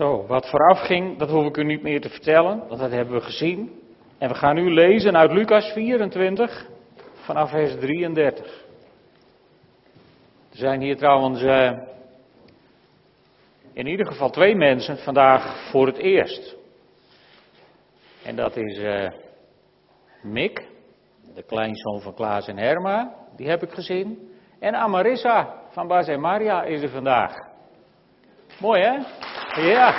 Zo, wat vooraf ging, dat hoef ik u niet meer te vertellen, want dat hebben we gezien. En we gaan nu lezen uit Lucas 24, vanaf vers 33. Er zijn hier trouwens uh, in ieder geval twee mensen vandaag voor het eerst. En dat is uh, Mick, de kleinzoon van Klaas en Herma, die heb ik gezien. En Amarissa van Bas en Maria is er vandaag. Mooi hè? Ja.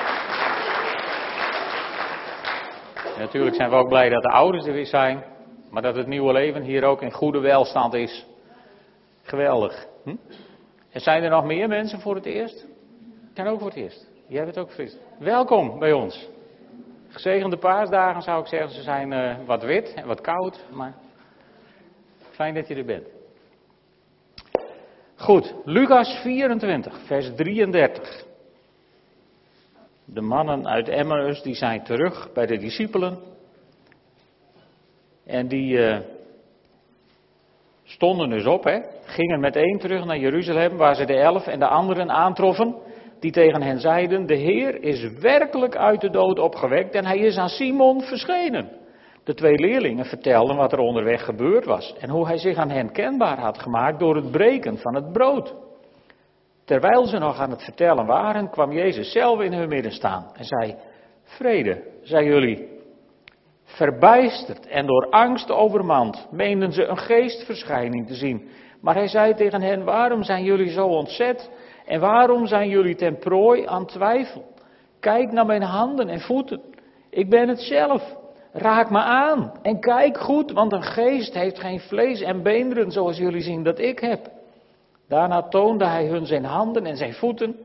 Natuurlijk zijn we ook blij dat de ouders er weer zijn. Maar dat het nieuwe leven hier ook in goede welstand is. Geweldig. Hm? En zijn er nog meer mensen voor het eerst? Kan ook voor het eerst. Jij bent ook fris. Welkom bij ons. Gezegende paasdagen zou ik zeggen. Ze zijn uh, wat wit en wat koud. Maar fijn dat je er bent. Goed, Lucas 24, vers 33. De mannen uit Emmaus die zijn terug bij de discipelen. En die uh, stonden dus op, hè, gingen meteen terug naar Jeruzalem, waar ze de elf en de anderen aantroffen, die tegen hen zeiden, de Heer is werkelijk uit de dood opgewekt en hij is aan Simon verschenen. De twee leerlingen vertelden wat er onderweg gebeurd was en hoe hij zich aan hen kenbaar had gemaakt door het breken van het brood. Terwijl ze nog aan het vertellen waren, kwam Jezus zelf in hun midden staan en zei: Vrede, zei jullie. Verbijsterd en door angst overmand, meenden ze een geestverschijning te zien. Maar hij zei tegen hen: Waarom zijn jullie zo ontzet? En waarom zijn jullie ten prooi aan twijfel? Kijk naar mijn handen en voeten. Ik ben het zelf. Raak me aan en kijk goed, want een geest heeft geen vlees en beenderen zoals jullie zien dat ik heb. Daarna toonde hij hun zijn handen en zijn voeten,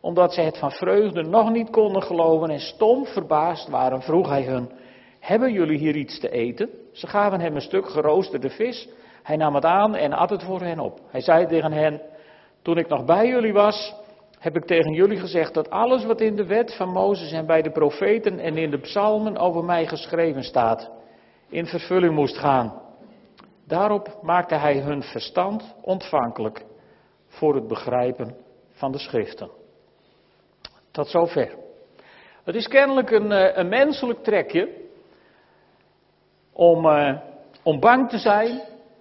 omdat zij het van vreugde nog niet konden geloven en stom verbaasd waren, vroeg hij hun, hebben jullie hier iets te eten? Ze gaven hem een stuk geroosterde vis. Hij nam het aan en at het voor hen op. Hij zei tegen hen, toen ik nog bij jullie was, heb ik tegen jullie gezegd dat alles wat in de wet van Mozes en bij de profeten en in de psalmen over mij geschreven staat, in vervulling moest gaan. Daarop maakte hij hun verstand ontvankelijk voor het begrijpen van de schriften. Tot zover. Het is kennelijk een, eh, een menselijk trekje om, uh, om bang te zijn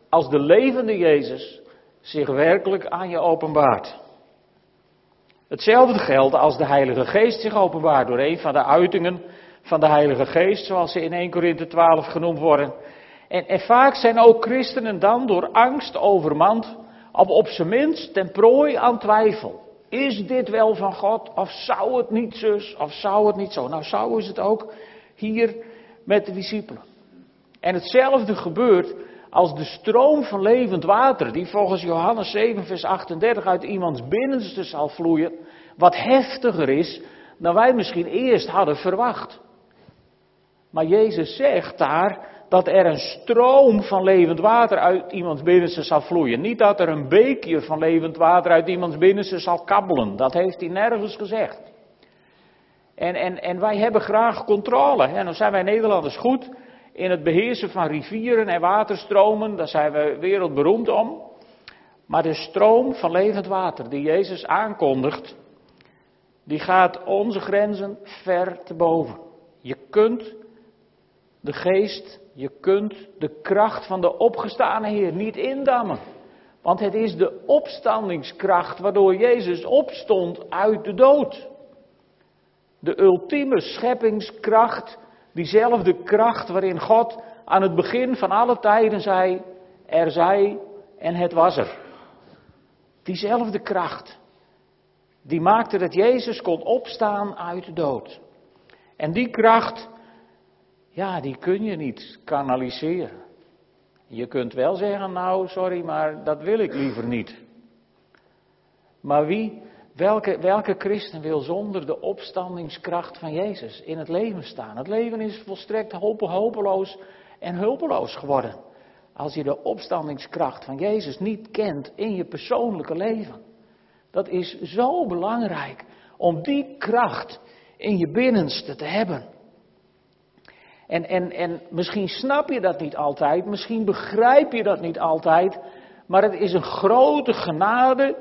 als de levende Jezus zich werkelijk aan je openbaart. Hetzelfde geldt als de Heilige Geest zich openbaart door een van de uitingen van de Heilige Geest, zoals ze in 1 Korinthe 12 genoemd worden. En, en vaak zijn ook christenen dan door angst overmand of op zijn minst ten prooi aan twijfel. Is dit wel van God? Of zou het niet zus? Of zou het niet zo? Nou, zou is het ook hier met de discipelen. En hetzelfde gebeurt als de stroom van levend water, die volgens Johannes 7, vers 38 uit iemands binnenste zal vloeien, wat heftiger is dan wij misschien eerst hadden verwacht. Maar Jezus zegt daar, dat er een stroom van levend water uit iemands binnenste zal vloeien. Niet dat er een beekje van levend water uit iemands binnenste zal kabbelen. Dat heeft hij nergens gezegd. En, en, en wij hebben graag controle. En dan zijn wij Nederlanders goed in het beheersen van rivieren en waterstromen. Daar zijn we wereldberoemd om. Maar de stroom van levend water die Jezus aankondigt, die gaat onze grenzen ver te boven. Je kunt de geest je kunt de kracht van de opgestane Heer niet indammen. Want het is de opstandingskracht waardoor Jezus opstond uit de dood. De ultieme scheppingskracht, diezelfde kracht waarin God aan het begin van alle tijden zei, er zij en het was er. Diezelfde kracht, die maakte dat Jezus kon opstaan uit de dood. En die kracht, ja, die kun je niet kanaliseren. Je kunt wel zeggen, nou sorry, maar dat wil ik liever niet. Maar wie, welke, welke christen wil zonder de opstandingskracht van Jezus in het leven staan? Het leven is volstrekt hopeloos en hulpeloos geworden. Als je de opstandingskracht van Jezus niet kent in je persoonlijke leven. Dat is zo belangrijk om die kracht in je binnenste te hebben. En, en, en misschien snap je dat niet altijd, misschien begrijp je dat niet altijd, maar het is een grote genade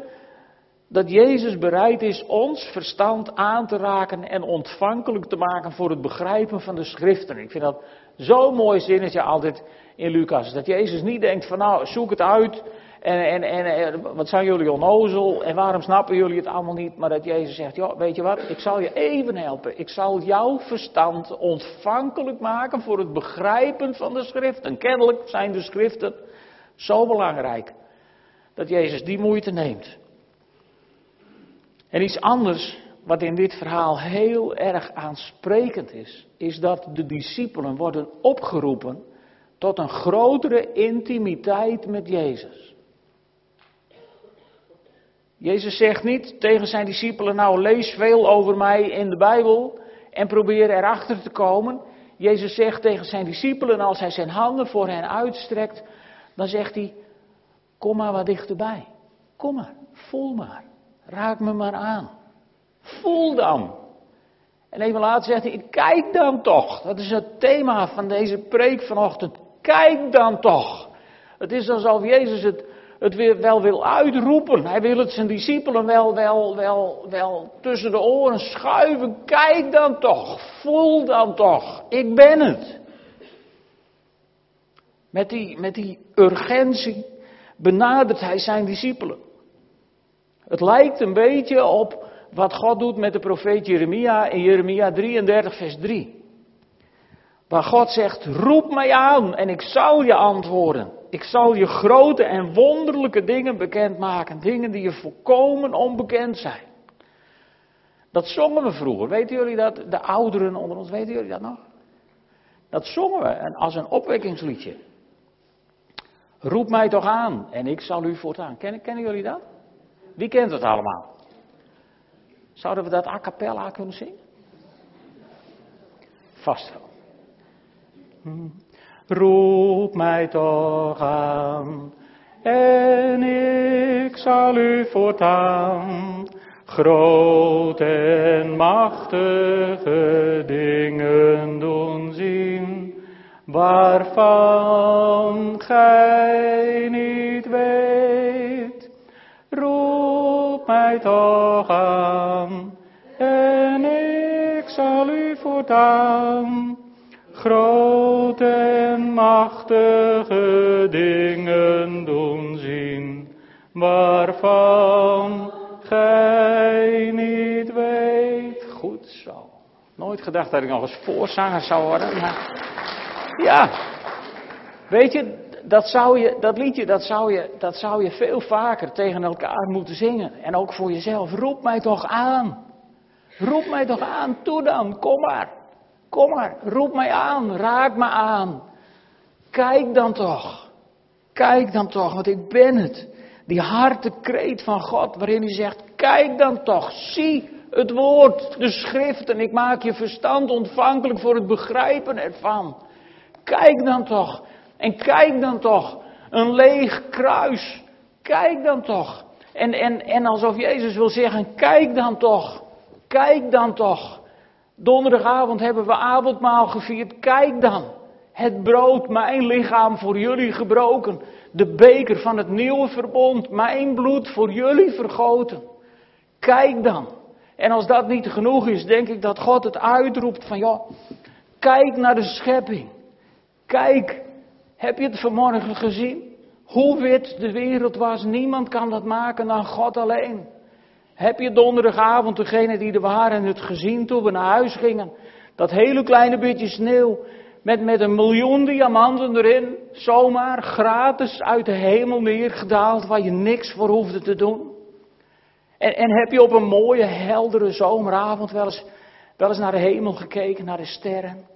Dat Jezus bereid is ons verstand aan te raken en ontvankelijk te maken voor het begrijpen van de schriften. Ik vind dat zo'n mooi zinnetje altijd in Lucas. Dat Jezus niet denkt van nou, zoek het uit en, en, en, wat zijn jullie onnozel en waarom snappen jullie het allemaal niet? Maar dat Jezus zegt, ja, weet je wat, ik zal je even helpen. Ik zal jouw verstand ontvankelijk maken voor het begrijpen van de schriften. Kennelijk zijn de schriften zo belangrijk dat Jezus die moeite neemt. En iets anders wat in dit verhaal heel erg aansprekend is, is dat de discipelen worden opgeroepen tot een grotere intimiteit met Jezus. Jezus zegt niet tegen zijn discipelen, nou lees veel over mij in de Bijbel en probeer erachter te komen. Jezus zegt tegen zijn discipelen, als hij zijn handen voor hen uitstrekt, dan zegt hij, kom maar wat dichterbij. Kom maar, voel maar, raak me maar aan. Voel dan. En even later zegt hij, kijk dan toch. Dat is het thema van deze preek vanochtend. Kijk dan toch. Het is alsof Jezus het het wel wil uitroepen. Hij wil het zijn discipelen wel, wel, wel, wel tussen de oren schuiven. Kijk dan toch, voel dan toch, ik ben het. Met die, met die urgentie benadert hij zijn discipelen. Het lijkt een beetje op wat God doet met de profeet Jeremia in Jeremia 33, vers 3. Waar God zegt, roep mij aan en ik zal je antwoorden. Ik zal je grote en wonderlijke dingen bekendmaken. Dingen die je volkomen onbekend zijn. Dat zongen we vroeger. Weten jullie dat? De ouderen onder ons, weten jullie dat nog? Dat zongen we als een opwekkingsliedje. Roep mij toch aan en ik zal u voortaan. Kennen, kennen jullie dat? Wie kent het allemaal? Zouden we dat a cappella kunnen zingen? Vast wel. Roep mij toch aan en ik zal u voortaan groot en machtige dingen doen zien, waarvan gij niet weet. Roep mij toch aan en ik zal u voortaan en machtige dingen doen zien, waarvan gij niet weet. Goed zo. Nooit gedacht dat ik nog eens voorzanger zou worden, ja. Weet je, dat, zou je, dat liedje, dat zou, je, dat zou je veel vaker tegen elkaar moeten zingen. En ook voor jezelf. Roep mij toch aan. Roep mij toch aan. Toe dan, kom maar. Kom maar, roep mij aan, raak me aan. Kijk dan toch. Kijk dan toch, want ik ben het. Die hartekreet van God waarin hij zegt, kijk dan toch, zie het woord, de schriften. Ik maak je verstand ontvankelijk voor het begrijpen ervan. Kijk dan toch. En kijk dan toch. Een leeg kruis. Kijk dan toch. En, en, en alsof Jezus wil zeggen, kijk dan toch. Kijk dan toch. Donderdagavond hebben we avondmaal gevierd. Kijk dan, het brood, mijn lichaam voor jullie gebroken. De beker van het nieuwe verbond, mijn bloed voor jullie vergoten. Kijk dan. En als dat niet genoeg is, denk ik dat God het uitroept van, ja, kijk naar de schepping. Kijk, heb je het vanmorgen gezien? Hoe wit de wereld was, niemand kan dat maken dan God alleen. Heb je donderdagavond, degene die er waren, het gezien toen we naar huis gingen? Dat hele kleine beetje sneeuw met, met een miljoen diamanten erin, zomaar gratis uit de hemel neergedaald, waar je niks voor hoefde te doen. En, en heb je op een mooie, heldere zomeravond wel eens, wel eens naar de hemel gekeken, naar de sterren?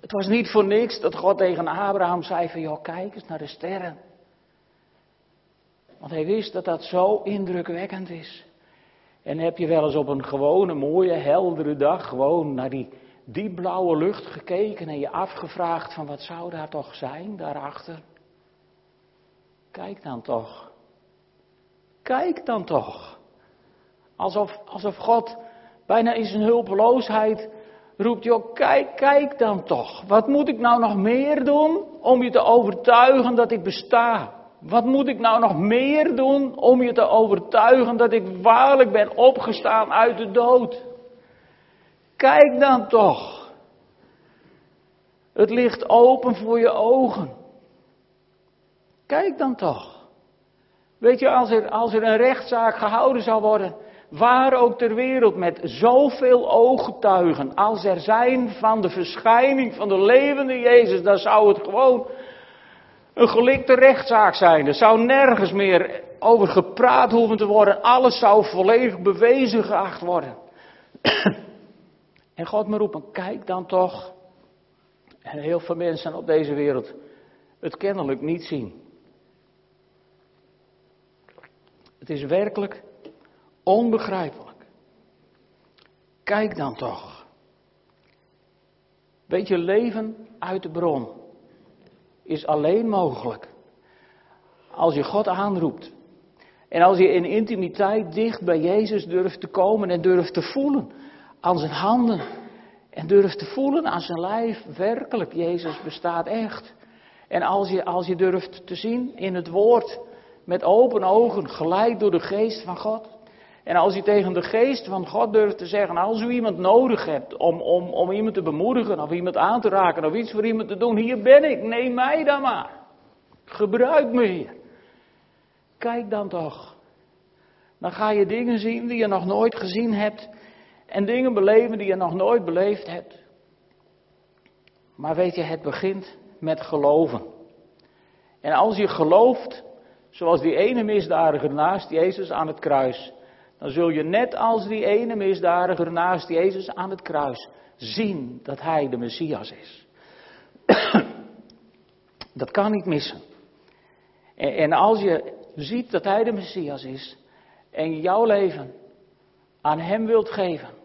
Het was niet voor niks dat God tegen Abraham zei van, joh, kijk eens naar de sterren. Want hij wist dat dat zo indrukwekkend is. En heb je wel eens op een gewone, mooie, heldere dag gewoon naar die diepblauwe lucht gekeken en je afgevraagd van wat zou daar toch zijn daarachter? Kijk dan toch. Kijk dan toch. Alsof, alsof God bijna in zijn hulpeloosheid roept, joh, kijk, kijk dan toch. Wat moet ik nou nog meer doen om je te overtuigen dat ik besta? wat moet ik nou nog meer doen om je te overtuigen dat ik waarlijk ben opgestaan uit de dood? Kijk dan toch. Het ligt open voor je ogen. Kijk dan toch. Weet je, als er, als er een rechtszaak gehouden zou worden, waar ook ter wereld, met zoveel ooggetuigen als er zijn van de verschijning van de levende Jezus, dan zou het gewoon een gelikte rechtszaak zijn. Er zou nergens meer over gepraat hoeven te worden. Alles zou volledig bewezen geacht worden. En God me roepen, kijk dan toch. En heel veel mensen op deze wereld het kennelijk niet zien. Het is werkelijk onbegrijpelijk. Kijk dan toch. Weet je, leven uit de bron is alleen mogelijk als je God aanroept. En als je in intimiteit dicht bij Jezus durft te komen en durft te voelen aan zijn handen. En durft te voelen aan zijn lijf, werkelijk, Jezus bestaat echt. En als je, als je durft te zien in het woord, met open ogen, geleid door de geest van God. En als je tegen de geest van God durft te zeggen, als u iemand nodig hebt om, om, om iemand te bemoedigen of iemand aan te raken of iets voor iemand te doen, hier ben ik, neem mij dan maar. Gebruik me hier. Kijk dan toch. Dan ga je dingen zien die je nog nooit gezien hebt en dingen beleven die je nog nooit beleefd hebt. Maar weet je, het begint met geloven. En als je gelooft, zoals die ene misdadiger naast Jezus aan het kruis, dan zul je net als die ene misdadiger naast Jezus aan het kruis zien dat hij de Messias is. Dat kan niet missen. En als je ziet dat hij de Messias is en jouw leven aan hem wilt geven,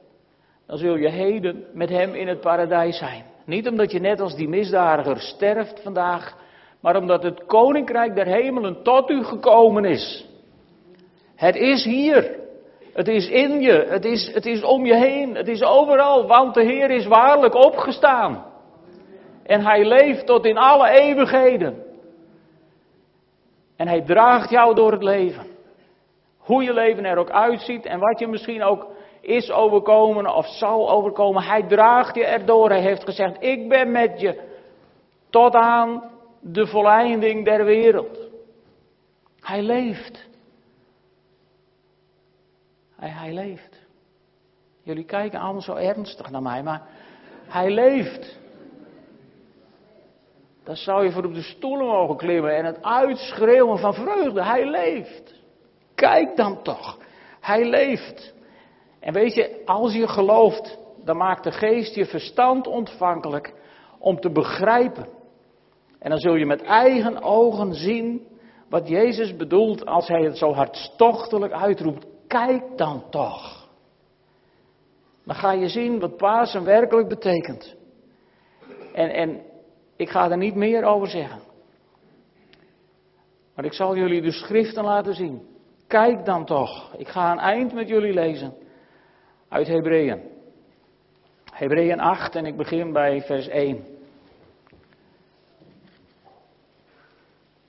dan zul je heden met hem in het paradijs zijn. Niet omdat je net als die misdadiger sterft vandaag, maar omdat het koninkrijk der hemelen tot u gekomen is. Het is hier. Het is in je, het is, het is om je heen, het is overal, want de Heer is waarlijk opgestaan. En Hij leeft tot in alle eeuwigheden. En Hij draagt jou door het leven. Hoe je leven er ook uitziet en wat je misschien ook is overkomen of zal overkomen. Hij draagt je erdoor. Hij heeft gezegd, ik ben met je tot aan de volleinding der wereld. Hij leeft. Hij, hij leeft. Jullie kijken allemaal zo ernstig naar mij, maar hij leeft. Dan zou je voor op de stoelen mogen klimmen en het uitschreeuwen van vreugde. Hij leeft. Kijk dan toch. Hij leeft. En weet je, als je gelooft, dan maakt de geest je verstand ontvankelijk om te begrijpen. En dan zul je met eigen ogen zien wat Jezus bedoelt als hij het zo hartstochtelijk uitroept. Kijk dan toch. Dan ga je zien wat Pasen werkelijk betekent. En, en ik ga er niet meer over zeggen. Maar ik zal jullie de schriften laten zien. Kijk dan toch. Ik ga een eind met jullie lezen. Uit Hebreeën. Hebreeën 8 en ik begin bij vers 1.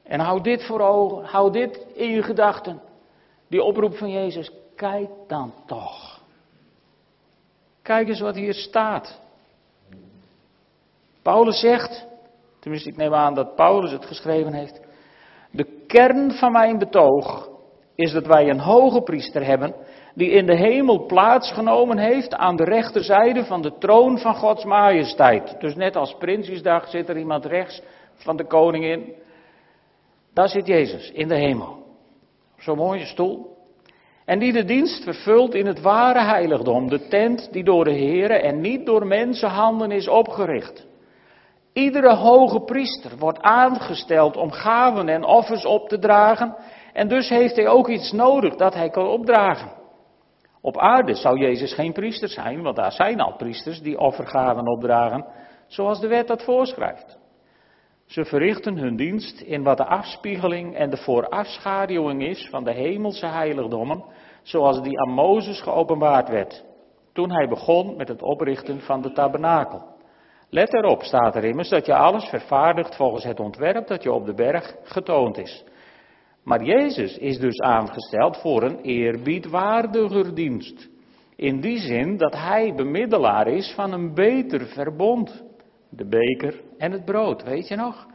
En hou dit voor ogen, hou dit in je gedachten. Die oproep van Jezus, kijk dan toch. Kijk eens wat hier staat. Paulus zegt, tenminste ik neem aan dat Paulus het geschreven heeft. De kern van mijn betoog is dat wij een hoge priester hebben die in de hemel plaatsgenomen heeft aan de rechterzijde van de troon van Gods majesteit. Dus net als Prinsjesdag zit er iemand rechts van de koningin. Daar zit Jezus in de hemel. Zo'n mooie stoel. En die de dienst vervult in het ware heiligdom, de tent die door de Here en niet door mensenhanden is opgericht. Iedere hoge priester wordt aangesteld om gaven en offers op te dragen en dus heeft hij ook iets nodig dat hij kan opdragen. Op aarde zou Jezus geen priester zijn, want daar zijn al priesters die offergaven opdragen, zoals de wet dat voorschrijft. Ze verrichten hun dienst in wat de afspiegeling en de voorafschaduwing is van de hemelse heiligdommen, zoals die aan Mozes geopenbaard werd, toen hij begon met het oprichten van de tabernakel. Let erop, staat er immers, dat je alles vervaardigt volgens het ontwerp dat je op de berg getoond is. Maar Jezus is dus aangesteld voor een eerbiedwaardiger dienst. In die zin dat hij bemiddelaar is van een beter verbond. De beker en het brood, weet je nog?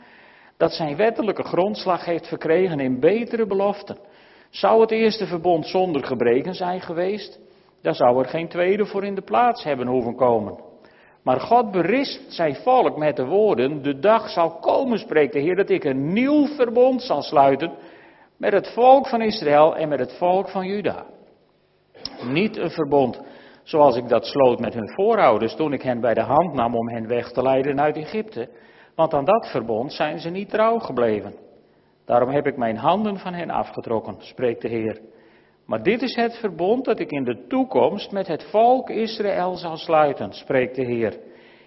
Dat zijn wettelijke grondslag heeft verkregen in betere beloften. Zou het eerste verbond zonder gebreken zijn geweest, dan zou er geen tweede voor in de plaats hebben hoeven komen. Maar God berispt zijn volk met de woorden: De dag zal komen, spreekt de Heer, dat ik een nieuw verbond zal sluiten met het volk van Israël en met het volk van Juda. Niet een verbond zoals ik dat sloot met hun voorouders toen ik hen bij de hand nam om hen weg te leiden uit Egypte, want aan dat verbond zijn ze niet trouw gebleven. Daarom heb ik mijn handen van hen afgetrokken, spreekt de Heer. Maar dit is het verbond dat ik in de toekomst met het volk Israël zal sluiten, spreekt de Heer.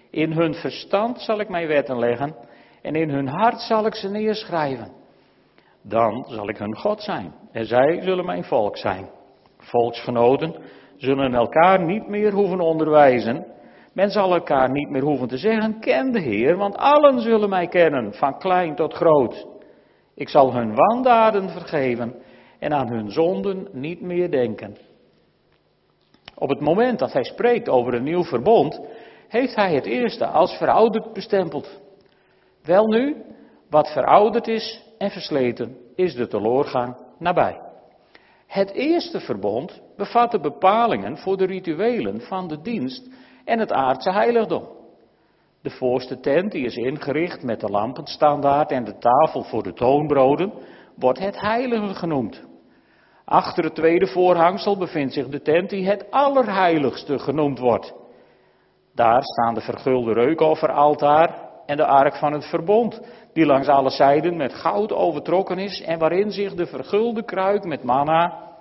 In hun verstand zal ik mijn wetten leggen en in hun hart zal ik ze neerschrijven. Dan zal ik hun God zijn en zij zullen mijn volk zijn. Volksgenoten zullen elkaar niet meer hoeven onderwijzen. Men zal elkaar niet meer hoeven te zeggen, ken de Heer, want allen zullen mij kennen, van klein tot groot. Ik zal hun wandaden vergeven en aan hun zonden niet meer denken. Op het moment dat hij spreekt over een nieuw verbond, heeft hij het eerste als verouderd bestempeld. Wel nu, wat verouderd is en versleten, is de teloorgang nabij. Het eerste verbond bevatte bepalingen voor de rituelen van de dienst en het aardse heiligdom. De voorste tent, die is ingericht met de lampenstandaard en de tafel voor de toonbroden, wordt het heilige genoemd. Achter het tweede voorhangsel bevindt zich de tent die het allerheiligste genoemd wordt. Daar staan de vergulde reukofferaltaar en de ark van het verbond, die langs alle zijden met goud overtrokken is en waarin zich de vergulde kruik met manna,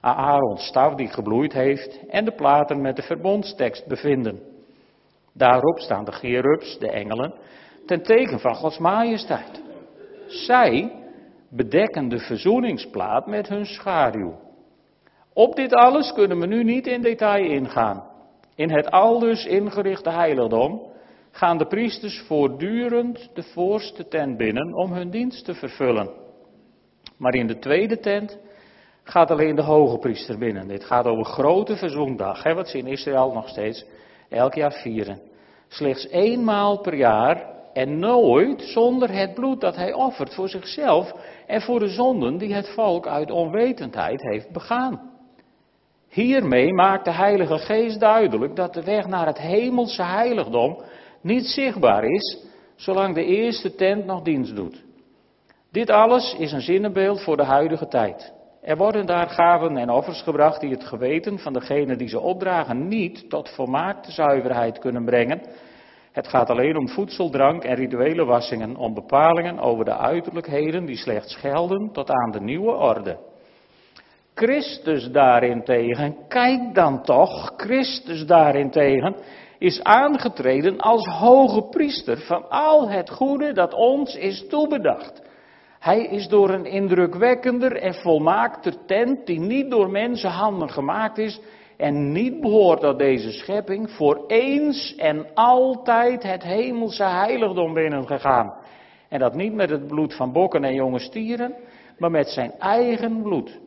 Aarons staf die gebloeid heeft en de platen met de verbondstekst bevinden. Daarop staan de gerubs, de engelen, ten teken van Gods majesteit. Zij bedekken de verzoeningsplaat met hun schaduw. Op dit alles kunnen we nu niet in detail ingaan. In het aldus ingerichte heiligdom gaan de priesters voortdurend de voorste tent binnen om hun dienst te vervullen. Maar in de tweede tent gaat alleen de hoge priester binnen. Dit gaat over grote verzoendag, wat ze in Israël nog steeds elk jaar vieren. Slechts eenmaal per jaar en nooit zonder het bloed dat hij offert voor zichzelf en voor de zonden die het volk uit onwetendheid heeft begaan. Hiermee maakt de Heilige Geest duidelijk dat de weg naar het hemelse heiligdom niet zichtbaar is, zolang de eerste tent nog dienst doet. Dit alles is een zinnenbeeld voor de huidige tijd. Er worden daar gaven en offers gebracht die het geweten van degene die ze opdragen niet tot volmaakte zuiverheid kunnen brengen. Het gaat alleen om voedsel, drank en rituele wassingen, om bepalingen over de uiterlijkheden die slechts gelden tot aan de nieuwe orde. Christus daarentegen, kijk dan toch, Christus daarentegen is aangetreden als hoge priester van al het goede dat ons is toebedacht. Hij is door een indrukwekkender en volmaakter tent die niet door mensenhanden gemaakt is en niet behoort tot deze schepping, voor eens en altijd het hemelse heiligdom binnengegaan. En dat niet met het bloed van bokken en jonge stieren, maar met zijn eigen bloed.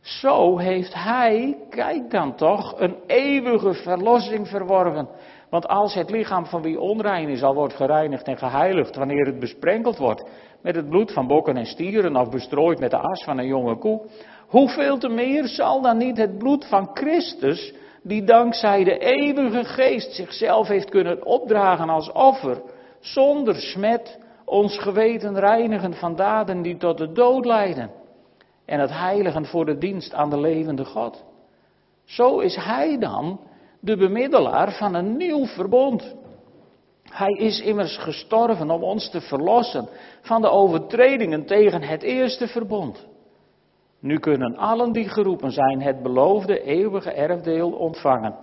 Zo heeft hij, kijk dan toch, een eeuwige verlossing verworven. Want als het lichaam van wie onrein is al wordt gereinigd en geheiligd wanneer het besprenkeld wordt met het bloed van bokken en stieren of bestrooid met de as van een jonge koe, hoeveel te meer zal dan niet het bloed van Christus, die dankzij de eeuwige geest zichzelf heeft kunnen opdragen als offer, zonder smet ons geweten reinigen van daden die tot de dood leiden en het heiligen voor de dienst aan de levende God. Zo is Hij dan de bemiddelaar van een nieuw verbond. Hij is immers gestorven om ons te verlossen van de overtredingen tegen het eerste verbond. Nu kunnen allen die geroepen zijn het beloofde eeuwige erfdeel ontvangen.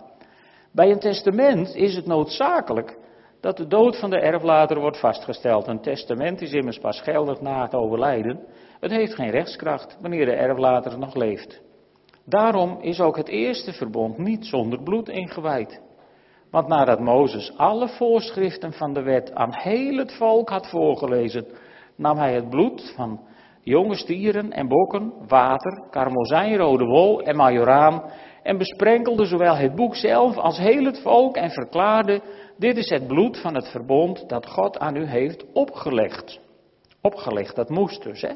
Bij een testament is het noodzakelijk dat de dood van de erflater wordt vastgesteld. Een testament is immers pas geldig na het overlijden. Het heeft geen rechtskracht wanneer de erflater nog leeft. Daarom is ook het eerste verbond niet zonder bloed ingewijd. Want nadat Mozes alle voorschriften van de wet aan heel het volk had voorgelezen, nam hij het bloed van jonge stieren en bokken, water, karmozijnrode wol en majoraan, en besprenkelde zowel het boek zelf als heel het volk en verklaarde, dit is het bloed van het verbond dat God aan u heeft opgelegd. Opgelegd, dat moest dus, hè.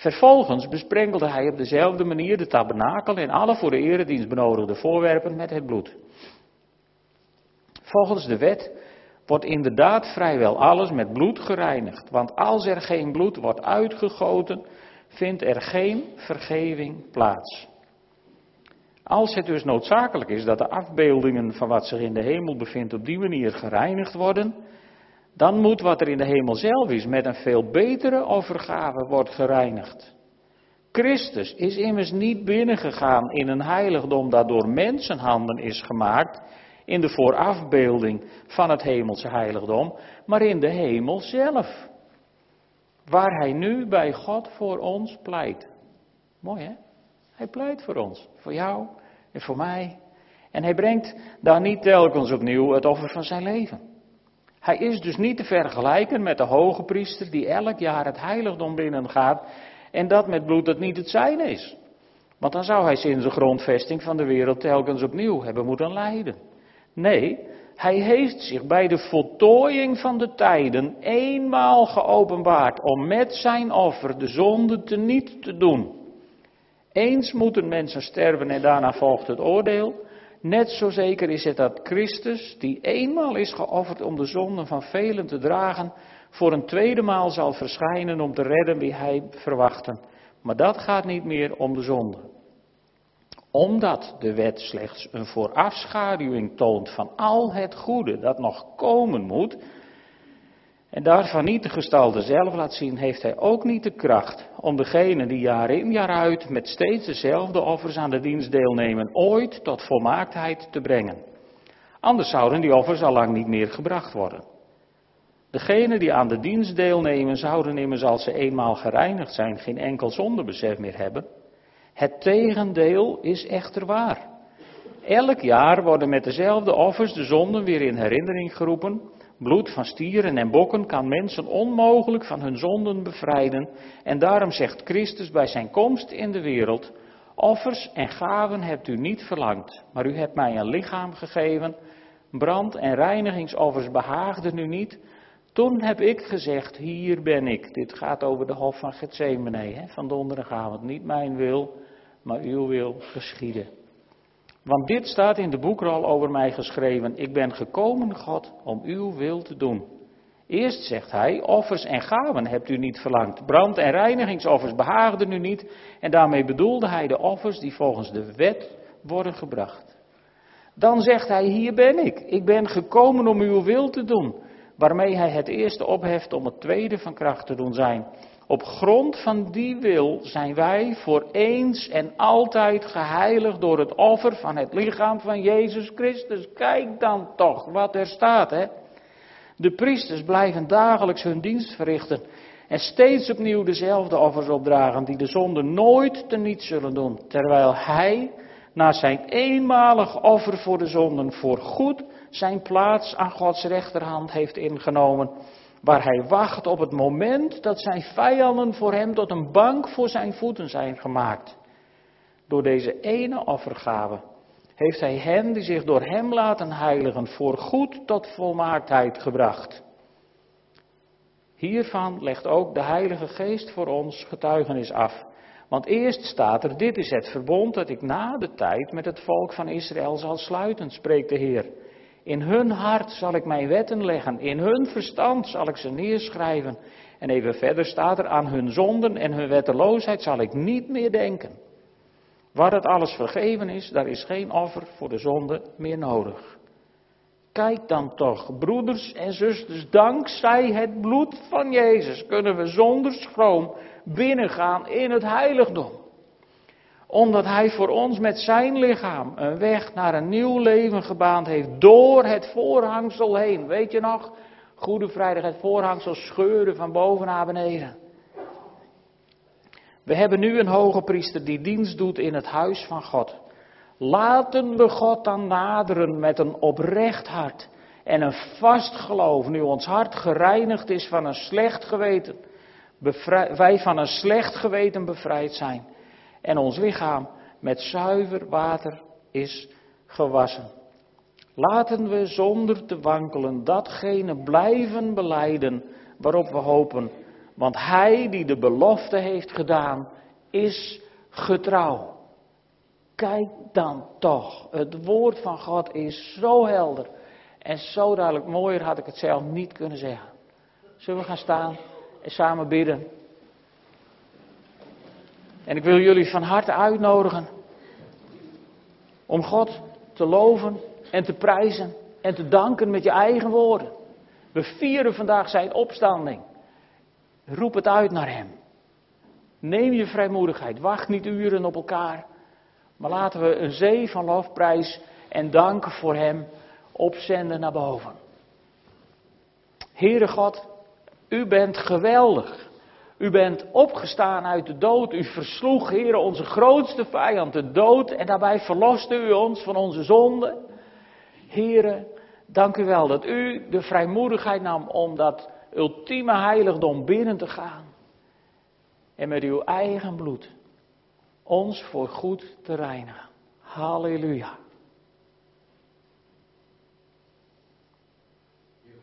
Vervolgens besprenkelde hij op dezelfde manier de tabernakel en alle voor de eredienst benodigde voorwerpen met het bloed. Volgens de wet wordt inderdaad vrijwel alles met bloed gereinigd. Want als er geen bloed wordt uitgegoten, vindt er geen vergeving plaats. Als het dus noodzakelijk is dat de afbeeldingen van wat zich in de hemel bevindt op die manier gereinigd worden, dan moet wat er in de hemel zelf is met een veel betere overgave wordt gereinigd. Christus is immers niet binnengegaan in een heiligdom dat door mensenhanden is gemaakt, in de voorafbeelding van het hemelse heiligdom, maar in de hemel zelf. Waar hij nu bij God voor ons pleit. Mooi hè? Hij pleit voor ons, voor jou en voor mij. En hij brengt daar niet telkens opnieuw het offer van zijn leven. Hij is dus niet te vergelijken met de hoge priester die elk jaar het heiligdom binnengaat en dat met bloed dat niet het zijn is. Want dan zou hij sinds de grondvesting van de wereld telkens opnieuw hebben moeten lijden. Nee, hij heeft zich bij de voltooiing van de tijden eenmaal geopenbaard om met zijn offer de zonde te niet te doen. Eens moeten mensen sterven en daarna volgt het oordeel. Net zo zeker is het dat Christus, die eenmaal is geofferd om de zonden van velen te dragen, voor een tweede maal zal verschijnen om te redden wie hij verwachten. Maar dat gaat niet meer om de zonde omdat de wet slechts een voorafschaduwing toont van al het goede dat nog komen moet, en daarvan niet de gestalte zelf laat zien, heeft hij ook niet de kracht om degene die jaar in jaar uit met steeds dezelfde offers aan de dienst deelnemen, ooit tot volmaaktheid te brengen. Anders zouden die offers al lang niet meer gebracht worden. Degenen die aan de dienst deelnemen, zouden immers als ze eenmaal gereinigd zijn, geen enkel zondebesef meer hebben. Het tegendeel is echter waar. Elk jaar worden met dezelfde offers de zonden weer in herinnering geroepen. Bloed van stieren en bokken kan mensen onmogelijk van hun zonden bevrijden. En daarom zegt Christus bij zijn komst in de wereld: Offers en gaven hebt u niet verlangd, maar u hebt mij een lichaam gegeven. Brand- en reinigingsoffers behaagden u niet. Toen heb ik gezegd: Hier ben ik. Dit gaat over de hof van Gethsemane, hè, van donderdagavond. Niet mijn wil, maar uw wil geschieden. Want dit staat in de boekrol over mij geschreven. Ik ben gekomen, God, om uw wil te doen. Eerst zegt hij, offers en gaven hebt u niet verlangd. Brand- en reinigingsoffers behaagden u niet. En daarmee bedoelde hij de offers die volgens de wet worden gebracht. Dan zegt hij, hier ben ik. Ik ben gekomen om uw wil te doen. Waarmee hij het eerste opheft om het tweede van kracht te doen zijn. Op grond van die wil zijn wij voor eens en altijd geheiligd door het offer van het lichaam van Jezus Christus. Kijk dan toch wat er staat, hè. De priesters blijven dagelijks hun dienst verrichten en steeds opnieuw dezelfde offers opdragen die de zonde nooit teniet zullen doen, terwijl hij na zijn eenmalig offer voor de zonden voorgoed zijn plaats aan Gods rechterhand heeft ingenomen waar hij wacht op het moment dat zijn vijanden voor hem tot een bank voor zijn voeten zijn gemaakt. Door deze ene offergave heeft hij hen die zich door hem laten heiligen voor goed tot volmaaktheid gebracht. Hiervan legt ook de Heilige Geest voor ons getuigenis af. Want eerst staat er, dit is het verbond dat ik na de tijd met het volk van Israël zal sluiten, spreekt de Heer. In hun hart zal ik mijn wetten leggen, in hun verstand zal ik ze neerschrijven. En even verder staat er, aan hun zonden en hun wetteloosheid zal ik niet meer denken. Waar het alles vergeven is, daar is geen offer voor de zonde meer nodig. Kijk dan toch, broeders en zusters, dankzij het bloed van Jezus kunnen we zonder schroom binnengaan in het heiligdom omdat Hij voor ons met zijn lichaam een weg naar een nieuw leven gebaand heeft door het voorhangsel heen. Weet je nog? Goede Vrijdag, het voorhangsel scheurde van boven naar beneden. We hebben nu een hoge priester die dienst doet in het huis van God. Laten we God dan naderen met een oprecht hart en een vast geloof, nu ons hart gereinigd is van een slecht geweten wij van een slecht geweten bevrijd zijn en ons lichaam met zuiver water is gewassen. Laten we zonder te wankelen datgene blijven beleiden waarop we hopen. Want Hij die de belofte heeft gedaan, is getrouw. Kijk dan toch, het woord van God is zo helder en zo duidelijk. Mooier had ik het zelf niet kunnen zeggen. Zullen we gaan staan en samen bidden? En ik wil jullie van harte uitnodigen om God te loven en te prijzen en te danken met je eigen woorden. We vieren vandaag zijn opstanding. Roep het uit naar Hem. Neem je vrijmoedigheid. Wacht niet uren op elkaar. Maar laten we een zee van lofprijs en dank voor Hem opzenden naar boven. Heere God, U bent geweldig. U bent opgestaan uit de dood. U versloeg, Heere, onze grootste vijand, de dood. En daarbij verloste U ons van onze zonden. Heere, dank U wel dat U de vrijmoedigheid nam om dat ultieme heiligdom binnen te gaan. En met uw eigen bloed ons voor goed te reinigen. Halleluja.